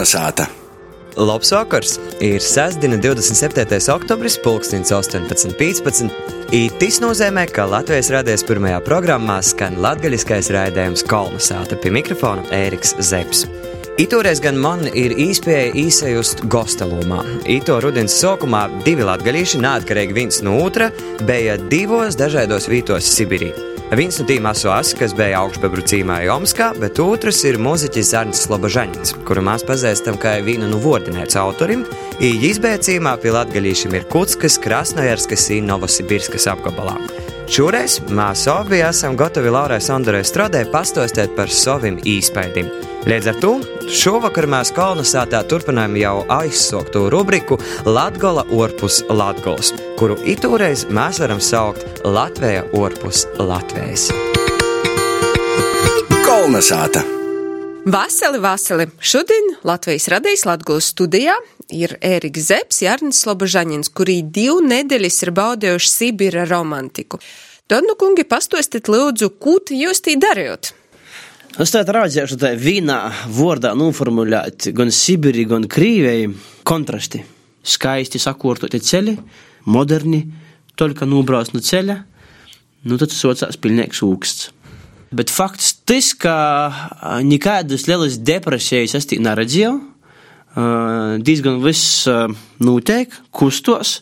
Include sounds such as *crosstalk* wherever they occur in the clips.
Kalnasāta! Labs vakars! Ir sestdiena, 27. oktobris, 18.15. Tas nozīmē, ka Latvijas radies pirmajā programmā skan latgaļiskais raidījums Kalnasāta pie mikrofona Ēriks Zepsi. Itūreiz gan man ir īspēja īsajust gostelumā. Ito rudens sākumā divi latgalīši, neatkarīgi viens no otra, bija divos dažādos vītos Sibirī. Viens no tiem asos, kas bija augšbebru cīmā Jomskā, bet otrs ir mūziķis Arnis Slobožaņins, kuru mēs pazīstam kā vienu no vordinēts autorim. Izbēcīmā pie latgalīšiem ir Kutskas, Krasnojarskas un Novosibirskas apgabalā. Šoreiz mēs abi esam gatavi Laurai Sandorai Strodē pastostēt par saviem īspējiem. Līdz ar to šovakar mēs Kalnasātā turpinām jau aizsoktu rubriku Latgola orpus Latgols, kuru itūreiz mēs varam saukt Latvēja orpus Latvijas. Kalnasāta! Vasali, vasali! Šodien Latvijas radijas Latgulas studijā ir Ēriks Zepsi, Arnis Slobožaņins, kurī divu nedēļas ir baudījuši Sibira romantiku. Tad, nu, kungi, pastostiet lūdzu, ko jūs tī darījot? Es tā raudzēšu tā vienā vārdā noformulēt gan Sibiri, gan Krīvēji kontrasti. Skaisti sakortoti ceļi, moderni, toļka nūbrauc no ceļa, nu tad socās pilnīgs ūksts. Bet fakts tas, ka nekādas lielas depresijas es tī neredzēju, diezgan viss notiek, kustos,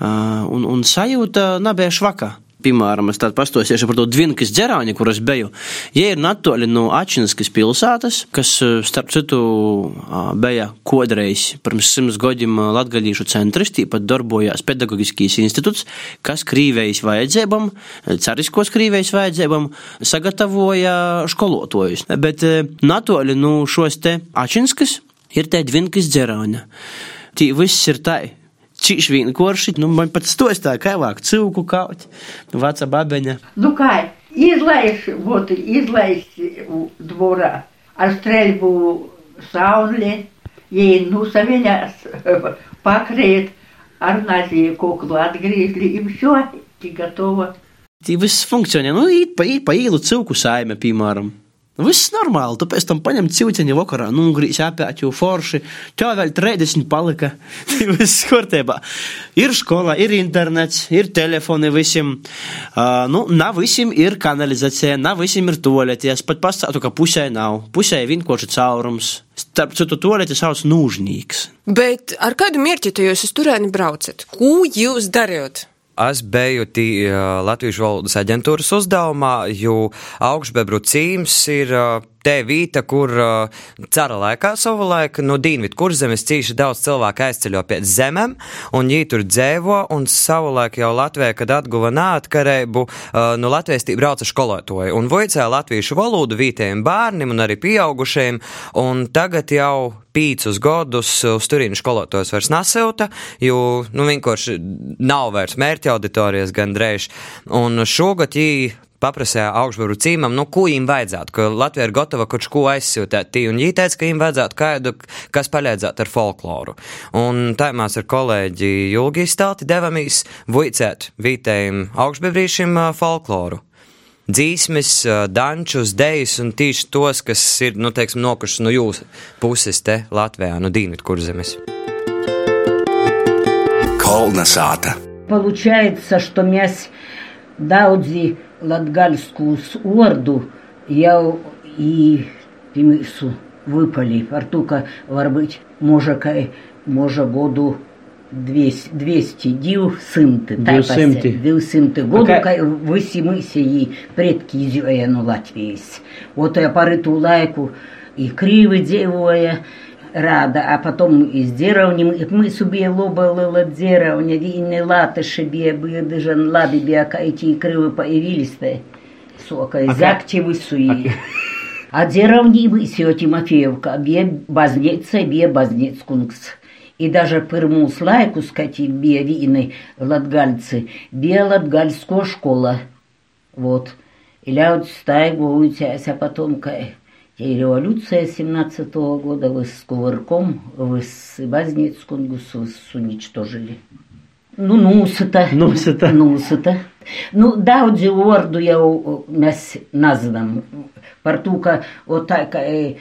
un, un sajūta nebija švaka. Piemēram, es tādu pastosiešu par to Dvinkas ģerāņu, kur es biju. Jie ir natoli no Ačinskas pilsētas, kas, starp citu, bija kodreiz pirms simts gadiem latgaļīšu centrs, tīpat darbojās pedagogiskīs institūts, kas krīvējas vajadzībam, cariskos krīvējas vajadzībam, sagatavoja skolotājus. Bet natoli no šos te Ačinskas ir te Dvinkas ģerāņa. Tī viss ir tā čīšvīna korši, nu man pat stostā kailāk cilku kaut, nu vāca babeņa. Nu kā, izlaiž, vot, izlaiž dvorā ar streļbu saunli, jei nu saviņās *laughs* pakrīt, ar naziju kuklu atgrīzli, im šo, tik gatova. Tī viss funkcionē, nu īt pa, īt pa īlu cilku saime, piemēram. Viss normāli, tu pēc tam paņem cilciņu vakarā, nu, apēt, jau forši, tev vēl 30 palika, *laughs* viss kārtībā. Ir skola, ir internets, ir telefoni visiem, uh, nu, nav visiem ir kanalizācija, nav visiem ir toaleties, pat pastātu, ka pusē nav, pusē vienkārši caurums. Starp citu, toaleti sauc nūžnīgs. Bet ar kādu mērķi jūs uz turieni braucat? Ko jūs darījat? Es biju tī, Latvijas valodas aģentūras uzdevumā, jo augšbebru cīms ir te vīta, kur cara laikā savulaik no Dīnvidu kurzemes cīši daudz cilvēku aizceļo pie zemēm, un viņi tur dzēvo, un savulaik jau Latvijā, kad atguva neatkarību, no Latvijas tī brauca skolotoji, un vojicēja latviešu valodu vītējiem bērniem un arī pieaugušajiem, un tagad jau pīcus gadus uz turīnu skolotājs vairs nesauta, jo, nu, vienkārši nav vairs mērķa auditorijas gandrīz. Un šogad viņi paprasīja augšvaru cīmam, nu, ko viņiem vajadzētu, ka Latvija ir gatava kaut ko aizsūtīt. Un viņi teica, ka viņiem vajadzētu kādu, kas palīdzētu ar folkloru. Un tā mēs ar kolēģi Julgi Stalti devamies vicēt vītējiem augšbebrīšiem folkloru dzīsmes, dančus, dejas un tīši tos, kas ir nu, teiksim, nokuši no nu jūsu puses te Latvijā, no nu Dienvidkurzemes. Kolnesāta. Получается, что mēs daudzi latgaļskus ordu jau i pirmisu выпали, потому что, может быть, может, году 202 20 году, okay. высимысии предки изюэну латвийс. Вот я парыту лайку и кривы девуя рада, а потом и с деровнем, и мы себе лобалыла деровня, и не латыши бе, бедыжан лады лади а эти кривы появились-то, сока, okay. зякчевы суи. Okay. А деровни вы, Тимофеевка, бе, базнец, бе, базнец кунгс и даже пырму слайку скаті биявииной латгальцы, бия латгальская школа. Вот. И ляут стайгу уйтяся а потомка И революция 17-го года вы с кувырком, вы с Базницком уничтожили. Ну, нусата. Нусата. Нусата. Ну, да, от орду я нас назвам. портука вот так, э,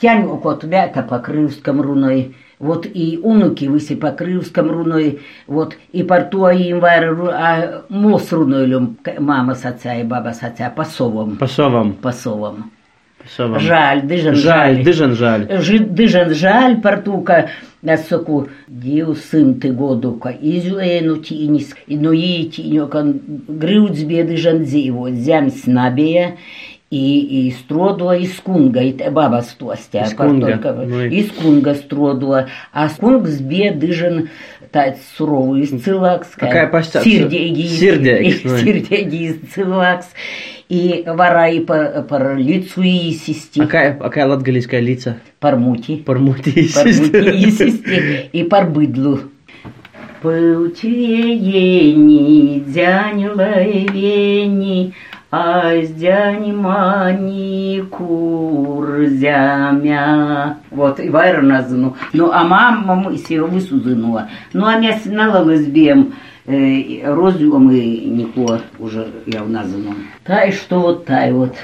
тянь окот вяка по крымском руной вот и унуки выси по крыльском руной, вот и порту аимвар, а мос руной лем мама с отца и баба с отца по совам. По совам. По совам. Жаль, дыжен жаль. Дыжен жаль. Жи, дыжен жаль, портука, соку дил сын ты годука, изю эну и но и тинёка, грюдзбе дыжен дзиво, зям снабея, į, į struoduo, į skungą, į tebabas tuostę. Į скунга стродула, а скунг сбе дыжен тать суровый сцилакс, сирдеги, сирдеги сцилакс, и вара и пар, лицу и систи. А какая, а какая латгалийская лица? Пармути. Пармути и систи. И парбыдлу. Пылчвеени, дзянь лайвени, а с дянимани курзямя. Вот, и вайра назыну. Ну, а мама мы сева высузынула. Ну, а мяс налалась бем, э, розюм и нико уже я в назыну. Тай что вот, тай вот.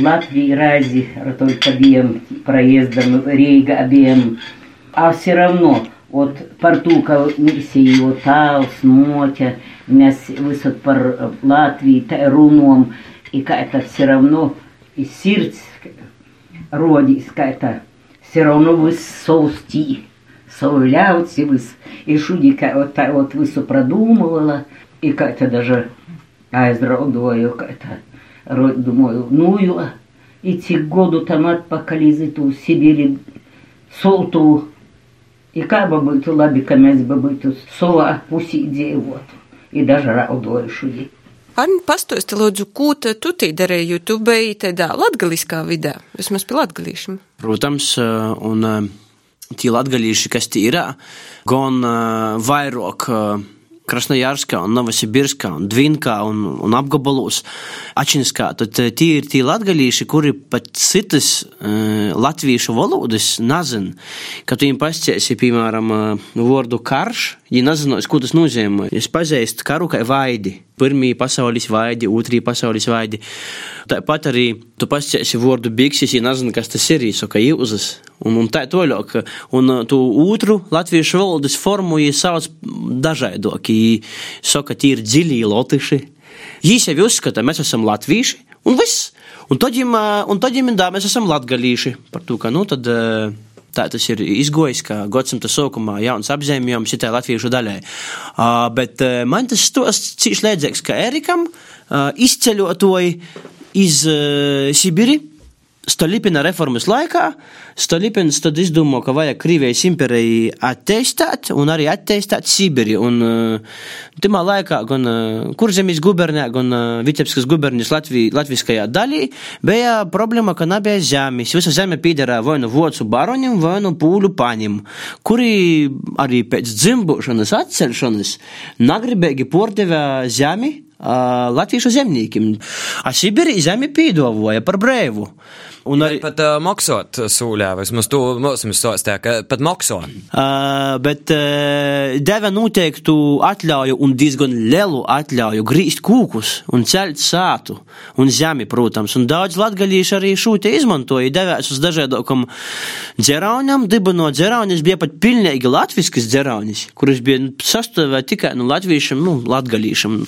Латвии рази только бем проездом рейга обем. А все равно, вот портука миссии, вот тал, смотя, мяс высот пар Латвии, та руном, и как-то все равно, и сердце родись, как-то все равно вы соусти, соуляутся вы, и шудика вот вот высо продумывала, и как-то даже, а из родою, как-то, думаю, ну ю, и ці году томат покалізиту, Сибири, солту, и как бы быть лабиками бы быть сова пуси идея. И даже раудоju šuji. Arni, pastāsti, lūdzu, ko tad tu tī darīji, jo tu biji tādā latgaliskā vidē, vismaz pie latgalīšiem. Protams, eh, un eh, tie latgalīši, kas tie ir, gan eh, vairāk eh, Krasnojarskā, un Novosibirskā, un Dvinkā, un, un apgabalos, Ačinskā, tad eh, tie ir tie latgalīši, kuri pat citas uh, latviešu valodas nezin. Kad tu viņiem pasciesi, piemēram, uh, vārdu karš, viņi nezinos, ko tas nozīmē. Es pazīstu karu kā vaidi. Pirmie pasaules vaidi, otrie pasaules vaidi. Tāpat arī tu pasciesi vārdu bikses, ja nezini, kas tas ir, saka jūzas. Un, un tā toļāk. Un uh, tu otru latviešu valodas formu, ja sauc dažādāk. Saka, tie ir dziļi lotiši. Viņi sevi uzskata, mēs esam latvieši, un viss. Un tad un tad dā, mēs esam latgalīši. Par to, ka, nu, tad ā, tā tas ir izgojis, ka gadsimta sākumā jauns apzīmējums šitai latviešu daļai. Uh, bet uh, man tas cīši līdzīgs, ka Erikam uh, izceļotoji iz uh, Sibiri. Stolipina reformas laikā Stolipins tad izdomāja, ka vajag Krievijas impēriju attīstīt un arī attīstīt Sibiri. Un uh, timā laikā gan uh, Kurzemijas gubernijā, gan uh, Vitebskas gubernijas Latvij, latviskajā daļī bija problēma, ka nebija zemes. Visa zeme piederā vai nu vocu baronim, vai nu pūļu paņim, kuri arī pēc dzimbušanas atcelšanas nagribēgi pordevē zemi uh, latviešu zemniekiem. A Sibiri zemi pīdavoja par brēvu. Un arī, Pat uh, maksot sūļā, vismaz to mums stāstīja, ka pat makso. Uh, bet uh, deva noteiktu atļauju un diezgan lielu atļauju grīzt kūkus un celt sātu un zemi, protams. Un daudz latgalīši arī šo te izmantoja, devās uz dažādākam dzeraunam, dibinot dzeraunis, bija pat pilnīgi latviskas dzeraunis, kuras bija sastāvē tikai no latviešiem, nu, latgalīšiem.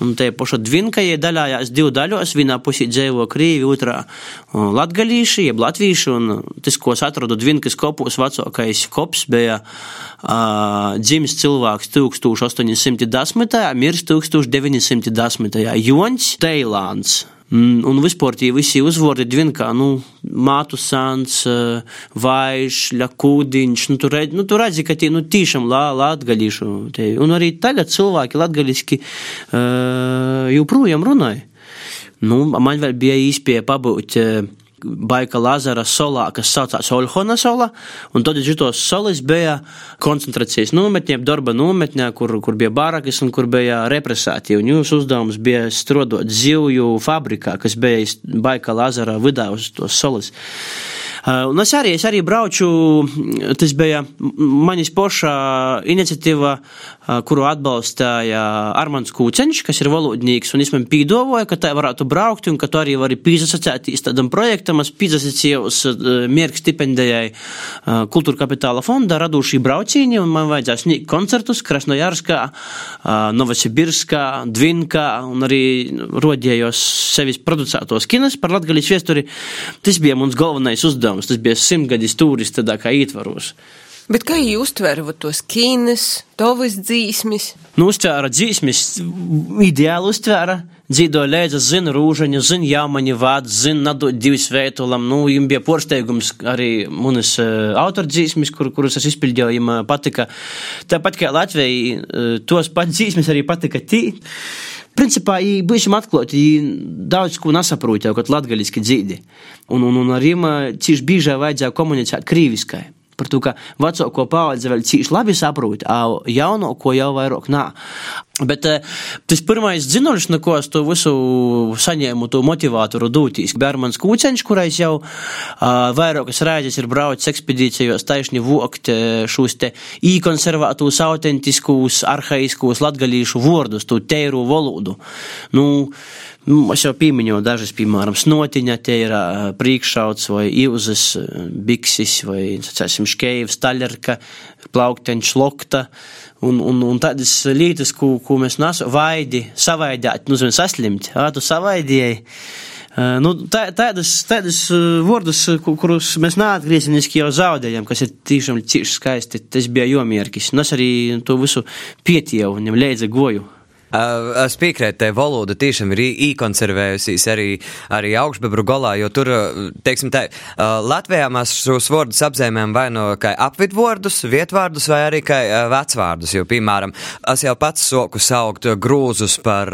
Un te paša dvinkajai daļājās divu daļos, vienā pusī dzēvo Krīvi, otrā uh, latgalīši, jeb latvieši, un tas, ko es atradu dvinkas kopos, vecākais kops bija uh, dzimis cilvēks 1810. mirs 1910. Jons Teilāns. Mm, Un vispār tie visi uzvārdi divi kā, nu, mātu sāns, vaiš, ļakūdiņš, nu, tu redzi, nu, tu redzi, ka tie, nu, tīšām lā, latgaļīšu. Te. Un arī tagad cilvēki latgaļiski uh, joprojām runāja. Nu, man vēl bija īspēja pabūt uh, Baika Lazara solā, kas saucās Olhona sola, un tad šitos solis bija koncentrācijas nometnē, darba nometnē, kur, kur bija barakas un kur bija represāti. Un jūsu uzdevums bija strodot zivju fabrikā, kas bija Baika Lazara vidā uz tos solis. Un es arī, es arī brauču, tas bija manis poša iniciatīva, kuru atbalstāja Armāns Kūceņš, kas ir valodnieks, un es man pīdovoju, ka tā varētu braukt, un ka tu arī vari pīzasacētīs tādam projektam, es pīzasacījos mierku stipendijai Kultūra kapitāla fonda radušī braucīņi, un man vajadzēja sniegt koncertus Krasnojarskā, Novosibirskā, Dvinkā, un arī rodījos sevis producētos kinas par latgaļas viesturi. Tas bija mums galvenais uzdevums, tas bija simtgadis tūris tādā kā ietvaros. Bet kā jūs uztverat tos kīnes, tovas dzīsmis? Nu, uztvēra dzīsmis, ideāli uztvēra. Dzīvo lēdza, zina rūžaņu, zina jāmaņa vārdu, zina nadot divas vētulam. Nu, jums bija porsteigums arī manas uh, autordzīsmis, kur, kurus es izpildīju, jums patika. Tāpat kā Latvijai, uh, tos pat dzīsmis arī patika tī. Principā, ja būsim atklāti, daudz ko nesaprot jau, kad latgaļiski dzīdi. Un, un, un arī cīši biežai vajadzēja komunicēt krīviskai. Par to, ka vecāko paudze vēl cīši labi saprot, jaunāko jau vairāk nā. Bet tas pirmais dzinulis, no ko es to visu saņēmu, to motivātoru dūtīs, Bērmans Kūceņš, kurais jau vairākas reizes ir braucis ekspedīcijos taisni vokt šos te īkonservātus, autentiskus, arhaiskos latgalīšu vārdus, to teiru valodu. Nu, Es jau pieminēju dažas, piemēram, snotiņa, uh, priekšauts vai ilzas, biksis vai, sacēsim, škeivs, taļarka, plaukteņš, lokta. Un, un, un tādas lietas, ko, ko mēs nesam, vaidi, savaidāt, nu, zin, saslimt, ā, tu savaidījai. Uh, nu, tā, tādas, tādas vārdus, kurus mēs neatgriezeniski jau zaudējam, kas ir tiešām cieši skaisti, tas bija jomierkis. Un es arī to visu pietievu, viņam leidza goju. Uh, es piekrītu, te valoda tiešām ir īkonservējusies arī, arī augšbebru golā, jo tur, teiksim tā, uh, Latvijā mēs šos vārdus apzīmējam vai no kā apvidvārdus, vietvārdus vai arī kā uh, vecvārdus, jo, piemēram, es jau pats soku saukt grūzus par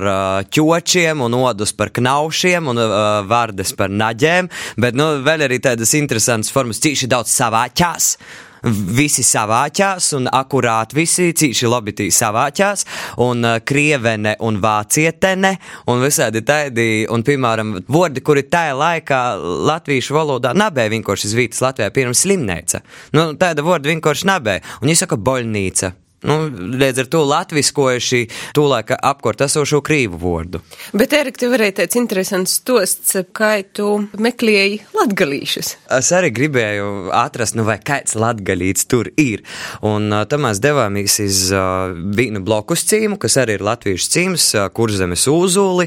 ķočiem un odus par knaušiem un vārdes par naģēm, bet, nu, vēl arī tādas interesantas formas, cīši daudz savāķās visi savāķās, un akurāti visi cīši lobitī savāķās, un uh, krievene un vācietene, un visādi tādi, un, piemēram, vordi, kuri tajā laikā latviešu valodā nabēja vienkārši zvītas Latvijā, piemēram, slimnēca. Nu, tāda vorda vienkārši nabēja, un viņi saka boļnīca. Nu, līdz ar to latviskojuši tūlēk apkort esošo krīvu vārdu. Bet, Erika, tev varēja tāds interesants stosts, kā tu meklēji latgalīšus. Es arī gribēju atrast, nu vai kāds latgalīts tur ir. Un tam mēs devāmies iz uh, vīnu blokus cīmu, kas arī ir latviešu cīms, uh, kurzemes uzuli.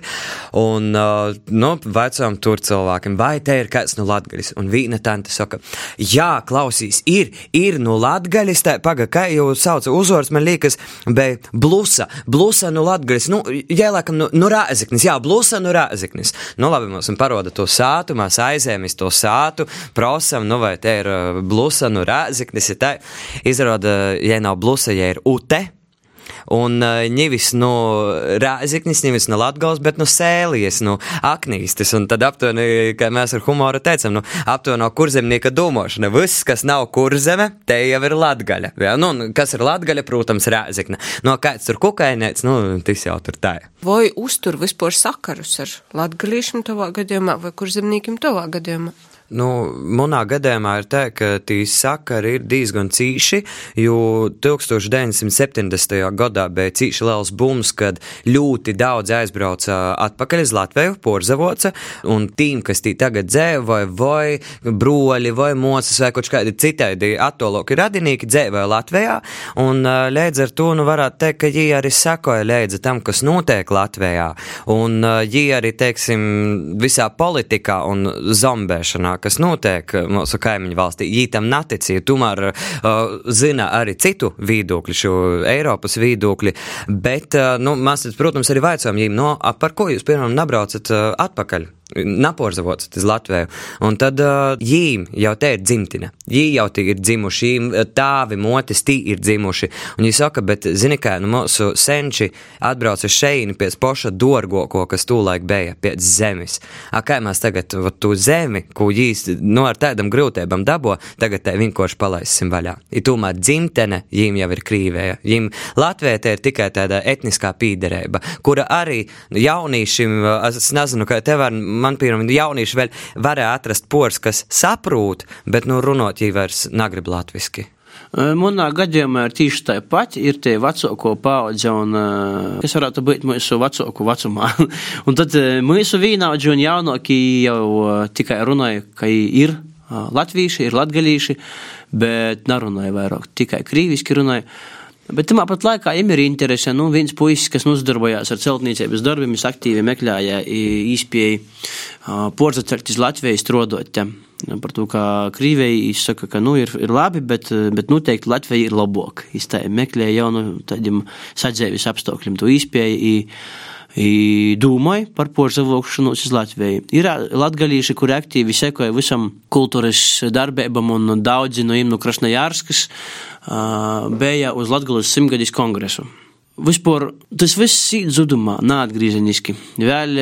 Un, uh, nu, vecām tur cilvēkiem, vai te ir kāds no nu latgaļas? Un vīna tante saka, jā, klausīs, ir, ir no nu latgaļas, tā paga, kā jau sauca uzvārdu uzvārds man liekas, bija blusa. Blusa no Latvijas, nu, jālēkam, nu, nu rāziknis, jā, blusa no rāziknis. Nu, labi, mums paroda to sātu, mēs aizējamies to sātu, prosam, nu, vai te ir blusa no rāziknis, ja tā izrāda, ja nav blusa, ja ir ute un nevis no Rāziknis, nevis no Latgals, bet no Sēlijas, no Aknīstis, un tad aptuveni, kā mēs ar humoru teicam, nu, aptuveni no kurzemnieka domāšana, viss, kas nav kurzeme, te jau ir Latgaļa, jā, nu, kas ir Latgaļa, protams, Rāzikna, no kāds tur kukainēts, nu, tas jau tur tā. Vai uztur vispār sakarus ar latgalīšiem tavā gadījumā vai kurzemniekiem tavā gadījumā? Nu, manā gadījumā ir tā, ka tie sakari ir diezgan cīši, jo 1970. gadā bija cīši liels bums, kad ļoti daudz aizbrauca atpakaļ uz Latviju, porzavoca, un tīm, kas tī tagad dzēva, vai, broļi, vai mocas, vai kaut kādi citādi attoloki radinieki dzēvēja Latvijā, un līdz ar to, nu, varētu teikt, ka viņi arī sakoja līdzi tam, kas notiek Latvijā, un viņi arī, teiksim, visā politikā un zombēšanā kas notiek mūsu kaimiņu valstī. Viņi tam neticīja, tomēr uh, zina arī citu viedokļu, šo Eiropas viedokļi, bet, uh, nu, mēs, protams, arī vaicājam viņiem, no, par ko jūs, piemēram, nabraucat uh, atpakaļ naporzavots uz Latviju. Un tad uh, jīm jau te ir dzimtina. Jī jau tie ir dzimuši, jīm tāvi motis tī ir dzimuši. Un viņi saka, bet zini kā, nu mūsu senči atbrauca šeini pie poša dorgoko, kas tūlaik bija pie zemes. A kā mēs tagad tu zemi, ko jīs, nu ar tādam grūtībam dabo, tagad te vienkārši palaisim vaļā. Ir tomēr dzimtene, jīm jau ir krīvēja. Jīm Latvija te ir tikai tāda etniskā pīderība, kura arī jaunīšiem, es nezinu, kā te var man, piemēram, jaunieši vēl varēja atrast pors, kas saprūt, bet, nu, runot, ja vairs negrib latviski. Manā gadījumā ir tieši tā pati, ir tie vecāko paudze, un kas varētu būt mūsu vecāku vecumā. *laughs* un tad mūsu vīnaudži un jaunāki jau tikai runāja, ka ir latvieši, ir latgalīši, bet nerunāja vairāk, tikai krīviski runāja. Bet tamā pat laikā viņam ir interese. Nu, viens puisis, kas nodarbojās ar celtniecības darbiem, aktīvi meklēja īspēju porzacert iz Latvijas strodot. Par to, ka Krīvija saka, ka nu, ir, ir labi, bet, bet noteikti Latvija ir labāka. Viņš meklēja jaunu tādiem sadzēvis apstākļiem, to īspēju domāju par porzavokšanos uz Latviju. Ir latgalīši, kuri aktīvi sekoja visam kultūras darbībam, un daudzi no viņiem no Krasnojārskas bija uz Latgales simtgadis kongresu. Vispār tas viss ir zudumā, neatgriezeniski. Vēl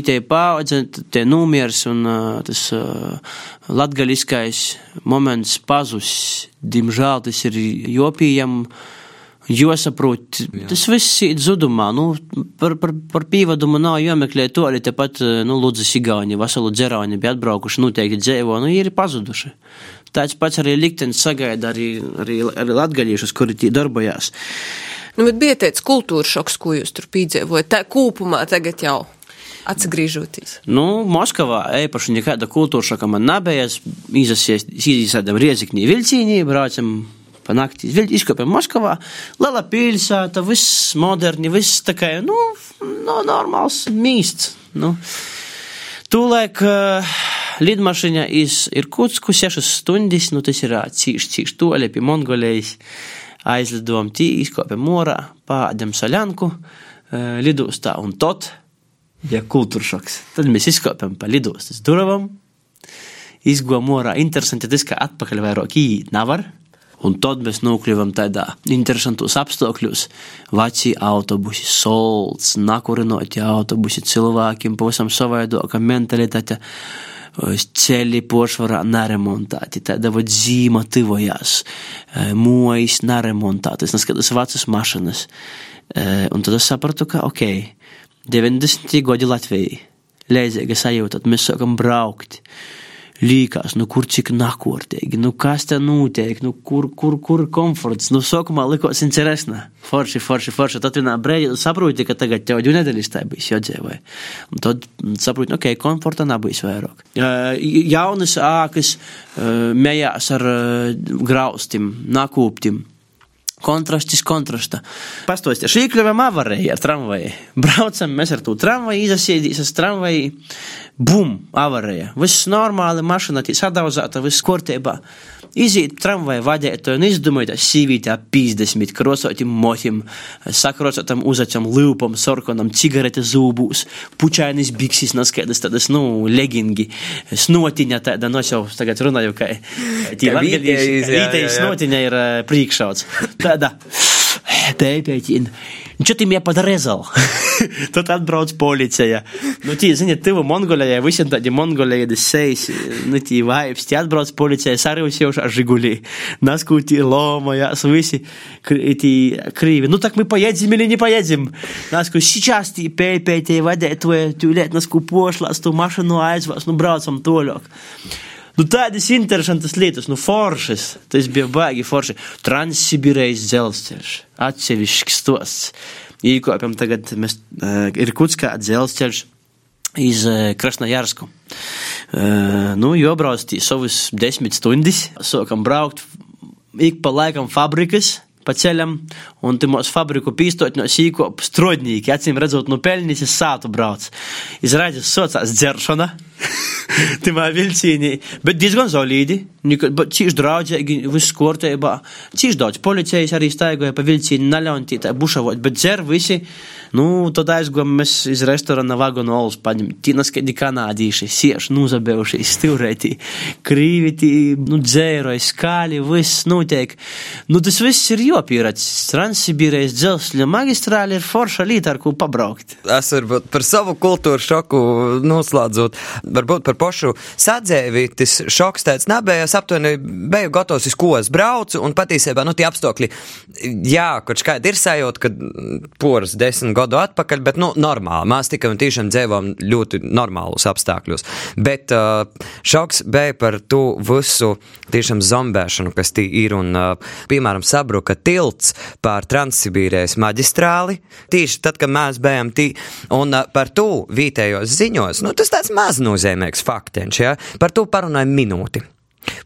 itē paudze, te numieris un tas latgaliskais moments pazus. Dimžēl tas ir jopījam. Jāsaprot, tas viss ir zudumā. Nu, par, par, par pīvadumu nav jāmeklē to, arī tepat, nu, Lūdzu, Sigāņi, Vaselu Dzerāņi bija atbraukuši, noteikti dzēvo, nu, ir pazuduši. Tāds pats arī liktenis sagaida arī, arī, arī latgaļiešus, kuri tī darbojās. Nu, bet bija tāds kultūra šoks, ko jūs tur piedzīvojat, tā kūpumā tagad jau. Atgriežoties. Nu, Moskavā īpaši nekāda kultūra šoka man nebija. Izsēdam rieziknī vilcīnī, braucam pa nakti. Izkopjam Moskavā, liela pilsēta, viss moderni, viss tā kā, nu, no, normāls mīsts. Nu. Tūlēk uh, lidmašīna iz Irkutsku 6 stundas, nu tas ir cīši, cīši toļi pie Mongolijas. Aizlidojam tī, izkopjam morā, pādam saļanku, uh, lidostā un tot, ja kultūršoks. Tad mēs izkopjam pa lidostas durvam, izgojam morā. Interesanti tas, ka atpakaļ vairāk īīt nevar. Un tad mēs nokļuvam tādā interesantos apstākļos. Veci autobusi, solts, nakurinoti autobusi, cilvēkiem pavisam savaidoka mentalitāte. Ceļi pošvarā neremontēti, tāda vod zīma tivojās, mojas neremontētas, neskatās vecas mašinas. Un tad es sapratu, ka, ok, 90. gadi Latvijai, leidzīga sajūta, tad mēs sākam braukt līkās, nu, kur cik nakortīgi, nu, kas te notiek, nu, kur, kur, kur komforts. Nu, sākumā likās interesanti. Forši, forši, forši. Tad vienā brīdī saproti, ka tagad tev divu nedēļas tā bijis jādzīvē. Un tad saproti, ok, komforta nebūs vairāk. Jaunas ākas mējās ar graustim, nakūptim. Kontrastis kontrasta. Pastāstiet, šī kļuvam avarēja ar tramvaju. Braucam mēs ar to tramvaju, izasiedīs ar tramvaju. Bum, avarēja. Viss normāli, mašīna sadauzāta, viss kārtībā. Iziet tramvaju vadītāju un izdomāja sīvītā 50 krosotiem motim, sakrosotam uzacam lūpam, sorkonam, cigarete zūbūs, pučainis biksis, naskaidas tādas, nu, legingi, snotiņa tāda, no jau tagad runāju, ka tie latgalīši, snotiņa ir priekšauts. Tāda, te pieķi. Viņš jau bija padarezal. Tad atbrauc policija. Nu, tī, ziniet, tuvu Mongolijai visiem tādiem mongoliedes sejas, nu, tī vibes. Tī atbrauc policija, es arī jau ar žigulī. Наскути ломаясь, виси эти криви. Ну так мы поедем или не поедем? Наску сейчас ты пей, пей, ты воде, твой тюлет, наску пошла, с ту машину айц вас, ну братцам толек. Nu, tādas interesantas lietas, nu, foršas. Tas bija baigi forši. Transsibīrijas dzelzceļš, atsevišķs stosts. Īkopjam tagad mēs, uh, ir Kutskā dzelzceļš iz uh, Krasnojarsku. Uh, nu, jobrauc tī savus desmit stundas, sākam braukt ik pa laikam fabrikas, pa ceļam, un te mūsu fabriku pīstot no sīko strodnīgi, acīm redzot, no pelnīs es sātu brauc. Izrādījās sociās dzeršana. *laughs* Timā vilcienī, bet diezgan solīdi. Cīši draudzīgi, viss kārtībā. Cīši daudz policijas arī staigoja pa vilcienu, naļaunti tā bušavot, bet dzer visi. Nu, tad aizgojam mēs iz restorāna vagonu olus paņem. Tīnas, kad kanādīši, sieši, nuzabējuši, stilrētī, krīviti, nu, dzēroja, skāli, viss notiek. Nu, tas viss ir jopīrats. Transsibīrijas dzelzceļa magistrāli ir forša līta, ar ko pabraukt. Es varbūt par savu kultūru šoku noslēdzot. Varbūt par pošu sadzēvi, tas šoks tāds nebija, es aptuveni biju gatavs uz ko es braucu, un patiesībā, nu, tie apstākļi, jā, kaut kādi ir sajūta, ka poras desmit gadu atpakaļ, bet, nu, normāli, mēs tikai un tiešām dzīvojam ļoti normālus apstākļus. Bet uh, šoks bija par to visu tiešām zombēšanu, kas tī ir, un, uh, piemēram, sabruka tilts pār Transsibīrijas maģistrāli, tieši tad, kad mēs bijām tī, un uh, par to vietējos ziņos, nu, tas tāds maznozīmīgs faktiņš, ja? par to parunāju minūti.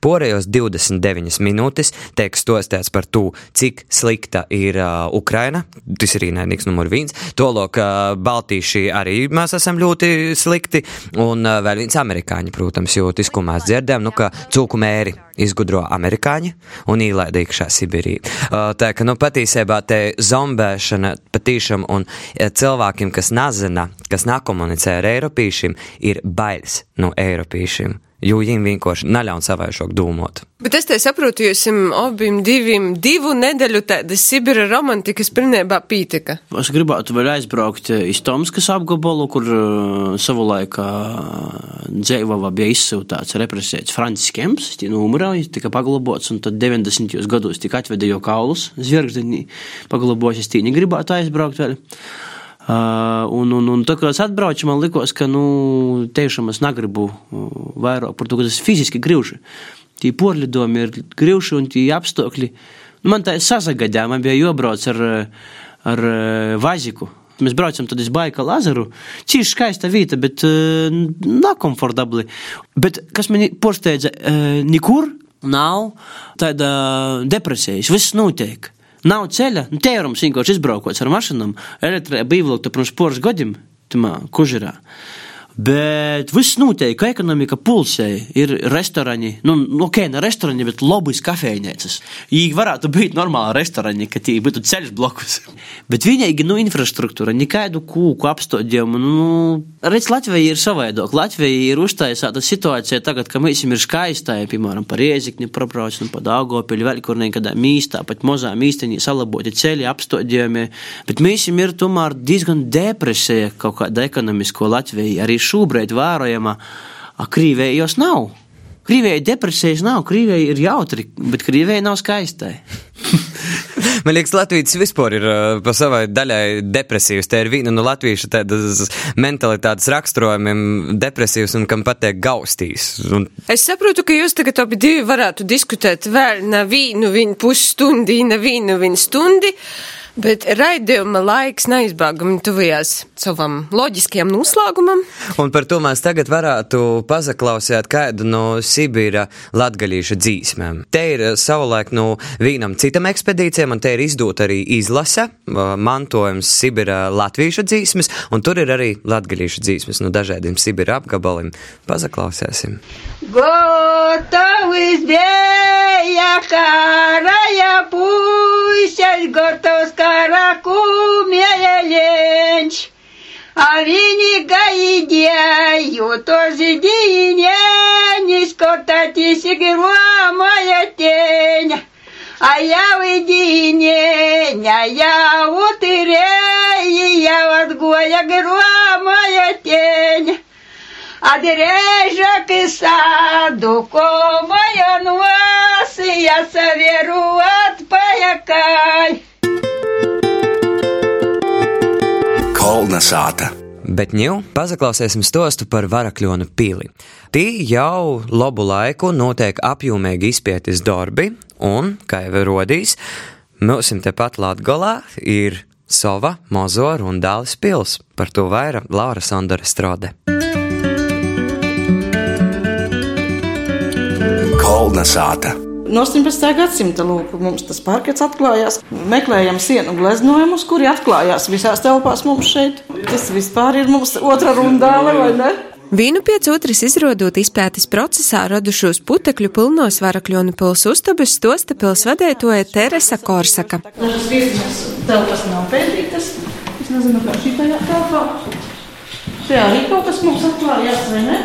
Porejos 29 minūtes tiek stostīts par to, cik slikta ir uh, Ukraina. Tas ir īnēdīgs numur viens. Tolok, uh, Baltīši arī mēs esam ļoti slikti. Un uh, vēl viens amerikāņi, protams, jo tas, ko mēs dzirdējam, nu, ka cūku mēri izgudro amerikāņi un īlaida iekšā Sibīrī. Uh, tā ka, nu, patiesībā te zombēšana patīšam un cilvēkiem, kas nezina, kas nakomunicē ar eiropīšiem, ir bailes no eiropīšiem jo viņiem vienkārši neļauj savaišāk dūmot. Bet es te saprotu, jūs abiem diviem divu nedēļu tāda Sibira romantikas pilnībā pītika. Es gribētu vēl aizbraukt iz Tomskas apgabalu, kur uh, savu laikā dzēvava bija izsūtāts represēts Francis Kemps, tie numurā, tika paglabots, un tad 90. gados tika atveda jau kaulus, zvirgzdiņī paglabojas, es tīņi gribētu aizbraukt vēl. Uh, un, un, un tā kā es atbraucu, man likās, ka, nu, tiešām es negribu vairāk par to, ka tas fiziski grūži. Tie porlidojumi ir grūži un tie apstākļi. Nu, man tā sazagadē, man bija jābrauc ar, ar vaziku. Mēs braucam tad uz Baikalu ezeru. Cīši skaista vieta, bet uh, nekomfortabli. Bet kas man porsteidza, uh, nekur nav tāda depresijas, viss notiek. Nav ceļa, nu, tērums vienkārši izbraukot ar mašīnām, elektrē bija pirms poras gadiem, tamā kužirā. Bet viss notiek, ka ekonomika pulsē, ir restorāni, nu, nu ok, ne restorāni, bet lobbyis kafejnīcas. Viņi varētu būt normāli restorāni, ka tie būtu ceļš blokus. *laughs* bet vienīgi, nu, infrastruktūra, nekādu kūku apstādījumu, nu, redz, Latvija ir savādāk. Latvija ir uztaisīta situācija tagad, ka mēs ir skaistāji, piemēram, par iezikni probrauc, un pa Dāgopiļu, vēl kur nekādā mīstā, pat mazā mīstenī salaboti ceļi, apstādījumi, bet mēs ir tomēr diezgan depresija kaut kāda ekonomisko Latviju. Arī šobrīd vērojama, ka Krievijos nav. Krievijai depresijas nav, Krievijai ir jautri, bet Krievijai nav skaistai. *laughs* Man liekas, Latvijas vispār ir uh, pa savai daļai depresīvs. Tā ir viena no latviešu tādas mentalitātes raksturojumiem - depresīvs un kam patīk gaustīs. Un... Es saprotu, ka jūs tagad abi divi varētu diskutēt vēl nevienu viņu pusstundi, nevienu viņu stundi. Bet raidījuma laiks neizbēgami tuvījās savam loģiskajam noslēgumam. Un par to mēs tagad varētu pazaklausīt kādu no Sibīra latgaļīša dzīsmēm. Te ir eh, savulaik no vienam citam ekspedīcijam, un te ir izdot arī izlase, mantojums Sibīra latviešu dzīsmes, un tur ir arī latgaļīša dzīsmes no dažādiem Sibīra apgabaliem. Pazaklausēsim. Gotavis bija karaja pūlis. Пусть, готов скорокумия ленч. А виника идею тоже дине, не скотатись игра моя тень. А я в едине, а я вот и я от гоя грома моя тень. Adireja kisado komayan vasiya e saveruat payakai. Kolna sāta. Bet ņū, paklausīsim stostu par varakļonu pili. Tī jau labu laiku notiek apjomīgi izpētes darbi, un, kā jau rodīs, mums tepat Latgolā ir sava mazo rundālis pils. Par to vairāk Laura Sandara strode. Kolna sāta. No 18. gadsimta lūk, mums tas parkets atklājās. Meklējam sienu gleznojumus, kuri atklājās visās telpās mums šeit. Tas vispār ir mums otra rundāle, vai ne? Vīnu pēc otras izrodot izpētes procesā radušos putekļu pilnos varakļonu pils uztabas stosta pils vadētoja Teresa Korsaka. Dažas vietas telpas nav pētītas. Es nezinu, kā šī tajā telpā. Šajā arī kaut kas mums atklājās, vai ne?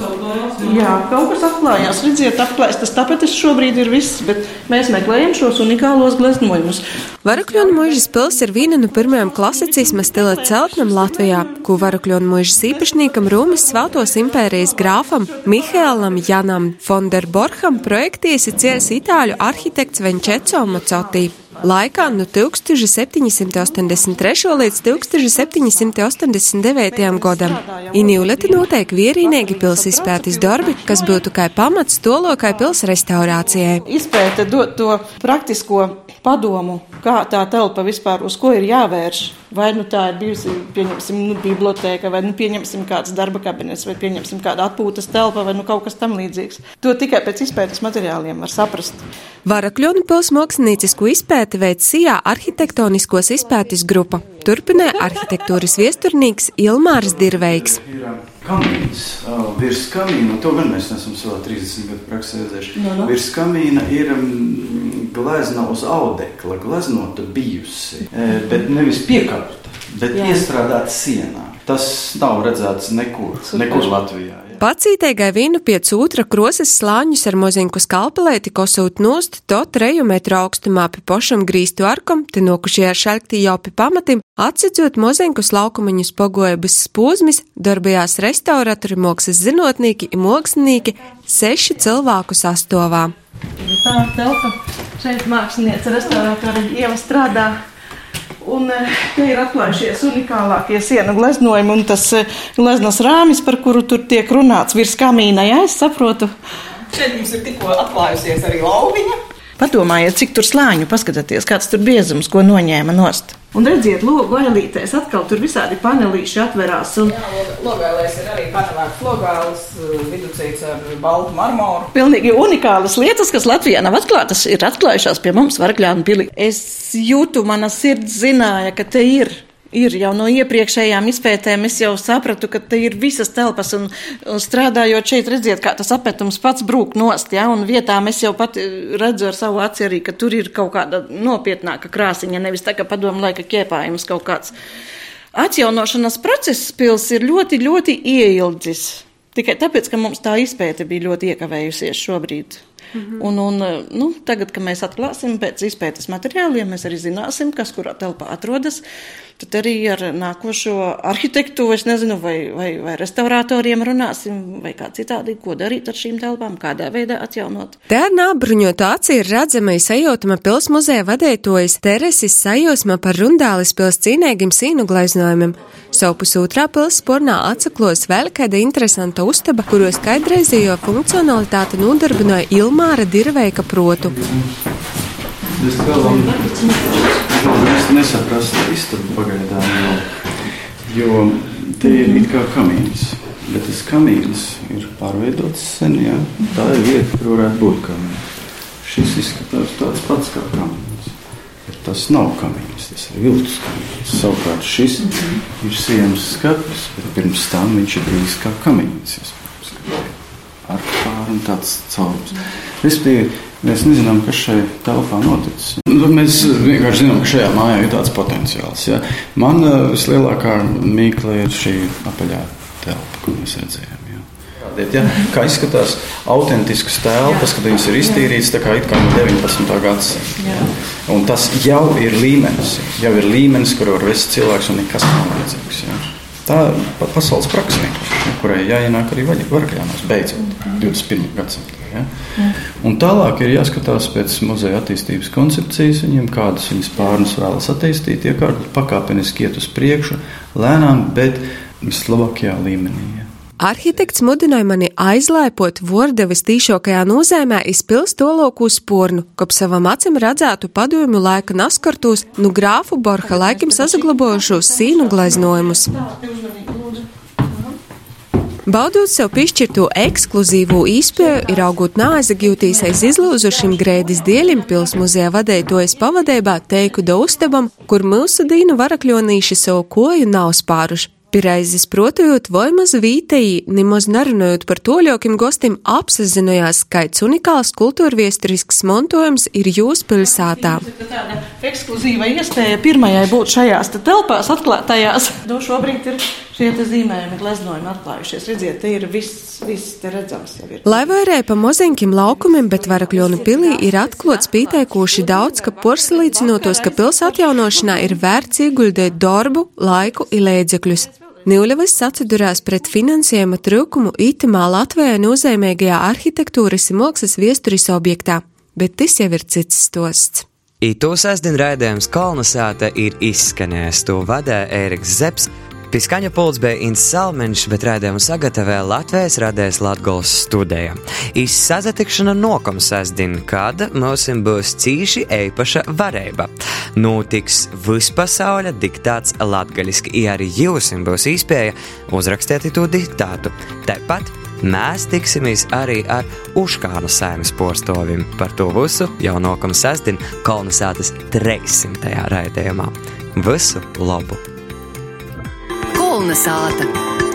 Jā, kaut kas atklājās. Redziet, apklāstas tapetes šobrīd ir viss, bet mēs meklējam šos unikālos gleznojumus. Varakļonu mūžas pils ir viena no pirmajām klasicisma stila celtnēm Latvijā, ko Varakļonu mūžas īpašniekam Rūmas Svētos impērijas grāfam Mihēlam Janam Fonderborham projektīs ir cies itāļu arhitekts Venčeco Mocotī. Laikā no 1783. līdz 1789. gadam Inīleti notiek vienīgi pils izpētes darbi, kas būtu kā pamats tolokai pils restaurācijai. Izpēte dot to praktisko padomu, kā tā telpa vispār uz ko ir jāvērš. Vai nu tā ir bijusi, pieņemsim, nu, biblioteka, vai nu pieņemsim kāds darba kabinets, vai pieņemsim kādu atpūtas telpa, vai nu kaut kas tam līdzīgs. To tikai pēc izpētes materiāliem var saprast. Varakļonu pils māksliniecisko izpēti veids Sijā arhitektoniskos izpētes grupa. Turpināja arhitektūras viesturnīgs Ilmārs Dirveiks. Kamīns uh, virs kamīna, to gan mēs nesam savā 30 gadu praksē redzējuši. No, no. Virs kamīna ir um, glezna uz audekla, gleznota bijusi, e, bet nevis piekārta, bet Jā. iestrādāta sienā. Tas nav redzēts nekur, Super. nekur Latvijā. Pacītēgai vīnu pie cūtra krosas slāņus ar moziņku skalpelēti kosūt nost, to treju metru augstumā pie pošam grīstu arkam, te nokušie ar šalktī jau pie pamatim, atsicot moziņkus laukumiņus pogojabas spūzmis, darbījās restauratori, mākslas zinotnīki un mākslinieki seši cilvēku sastovā. Tā telpa šeit mākslinieca restauratori Ieva strādā. Un te ir atklājušies unikālākie sienu gleznojumi un tas gleznas rāmis, par kuru tur tiek runāts virs kamīna, ja es saprotu. Šeit mums ir tikko atklājusies arī lauviņa. Padomājiet, cik tur slāņu, paskatieties, kāds tur biezums, ko noņēma nost. Un redziet, logu ailītēs atkal tur visādi panelīši atverās. Un... Jā, logālēs ir arī panelēts logālis, viducīts ar baltu marmoru. Pilnīgi unikālas lietas, kas Latvijā nav atklātas, ir atklājušās pie mums Varakļānu pilī. Es jūtu, mana sirds zināja, ka te ir Ir jau no iepriekšējām izpētēm, es jau sapratu, ka te ir visas telpas, un, un strādājot šeit, redziet, kā tas apmetums pats brūk nost, ja, un vietām es jau pat redzu ar savu aci arī, ka tur ir kaut kāda nopietnāka krāsiņa, nevis tā kā padomu laika ķēpājums kaut kāds. Atjaunošanas process pils ir ļoti, ļoti ieildzis. Tikai tāpēc, ka mums tā izpēte bija ļoti iekavējusies šobrīd. -hmm. un, un, nu, tagad, kad mēs atklāsim pēc izpētes materiāliem, mēs arī zināsim, kas kurā telpā atrodas. Tad arī ar nākošo arhitektu, es nezinu, vai, vai, vai restauratoriem runāsim, vai kā citādi, ko darīt ar šīm telpām, kādā veidā atjaunot. Te ar nābruņotu acī ir redzama sajūtama pils muzeja vadētojas Teresis sajūsma par rundālis pils cīnēgim sīnu glaiznojumiem. Savukārt otrā pils spornā atsaklos vēl kāda interesanta uztaba, kuru skaidrēzījo funkcionalitāti nodarbināja Ilmāra Dirveika protu. Es es nesaprastu istabu pagaidām, jo, jo te ir it kā kamīns, bet tas kamīns ir pārveidots sen, jā. Tā ir vieta, kur varētu būt kamīns. Šis izskatās tāds pats kā kamīns, bet tas nav kamīns, tas ir viltus kamīns. Savukārt šis mm -hmm. ir sienas skats, bet pirms tam viņš ir bijis kā kamīns, ar pāri un tāds caurums. Respektīvi, Mēs nezinām, kas šai telpā noticis. Nu, mēs vienkārši zinām, ka šajā mājā ir tāds potenciāls. Ja? Man uh, vislielākā mīkla ir šī apaļā telpa, ko mēs redzējām. Ja? Ja? Kā izskatās autentiskas telpas, kad viņas ir iztīrītas tā kā, kā no 19. gadsimta. Ja? Un tas jau ir līmenis, jau ir līmenis, kur var vest cilvēks un nekas nav vajadzīgs. Ja? Tā ir pasaules praksa, kurai jāienāk arī vaļā, beidzot 21. gadsimtā. Ja? Un tālāk ir jāskatās pēc muzeja attīstības koncepcijas, viņiem kādas viņas pārnes vēlas attīstīt, iekārtot pakāpeniski iet uz priekšu, lēnām, bet vislabākajā līmenī. Ja? Arhitekts mudināja mani aizlaipot vordevis tīšākajā nozīmē izpilst to loku spornu, kop savam acim redzētu padomju laika naskartos, nu grāfu Borha laikam sazaglabojušos sīnu gleznojumus. Baudot sev piešķirto ekskluzīvo īspēju, ir augot nāzagjūtīs aiz izlūzušiem grēdis dieļiem pils muzeja vadētojas pavadībā teiku da uztabam, kur mūsu dīnu varakļonīši savu koju nav spāruši. Vai maz vītei, nemaz nerunājot par to ļaukim gostim apsazinojās, skaits unikāls kultūrviesturisks montojums ir jūs pilsētā. Tāda ekskluzīva iespēja pirmajai būt šajās te telpās atklātajās. Nu, šobrīd ir šie te zīmējumi, gleznojumi atklājušies. Redziet, te ir viss, viss te redzams jau ir. Lai vairēja pa mozinkim laukumiem, bet Varakļonu pilī ir atklots pīteikoši daudz, ka porcelīcinotos, ka pils atjaunošanā ir vērts ieguldēt darbu, laiku un līdzekļus. Nīļavas atsidurās pret finansējuma trūkumu itimā Latvijā nozīmīgajā arhitektūras un mākslas viesturis objektā, bet tas jau ir cits stosts. Itu sestdien raidījums Kalnasāta ir izskanējis. To vadē Ēriks Zepsi. Piskaņa pults bija Inns Salmeņš, bet raidījumu sagatavoja Latvijas radējas Latgols studija. Izsazatikšana nokam sestdien, kad mums būs cīši eipaša varība. Notiks vispasauļa diktāts latgaļiski, ja arī jūs būs īspēja uzrakstīt to diktātu. Tāpat mēs tiksimies arī ar Uškānu sēmas porstovim. Par to visu jau nokam sestdien Kalnasātas 300. raidījumā. Visu labu! Kolnesāta!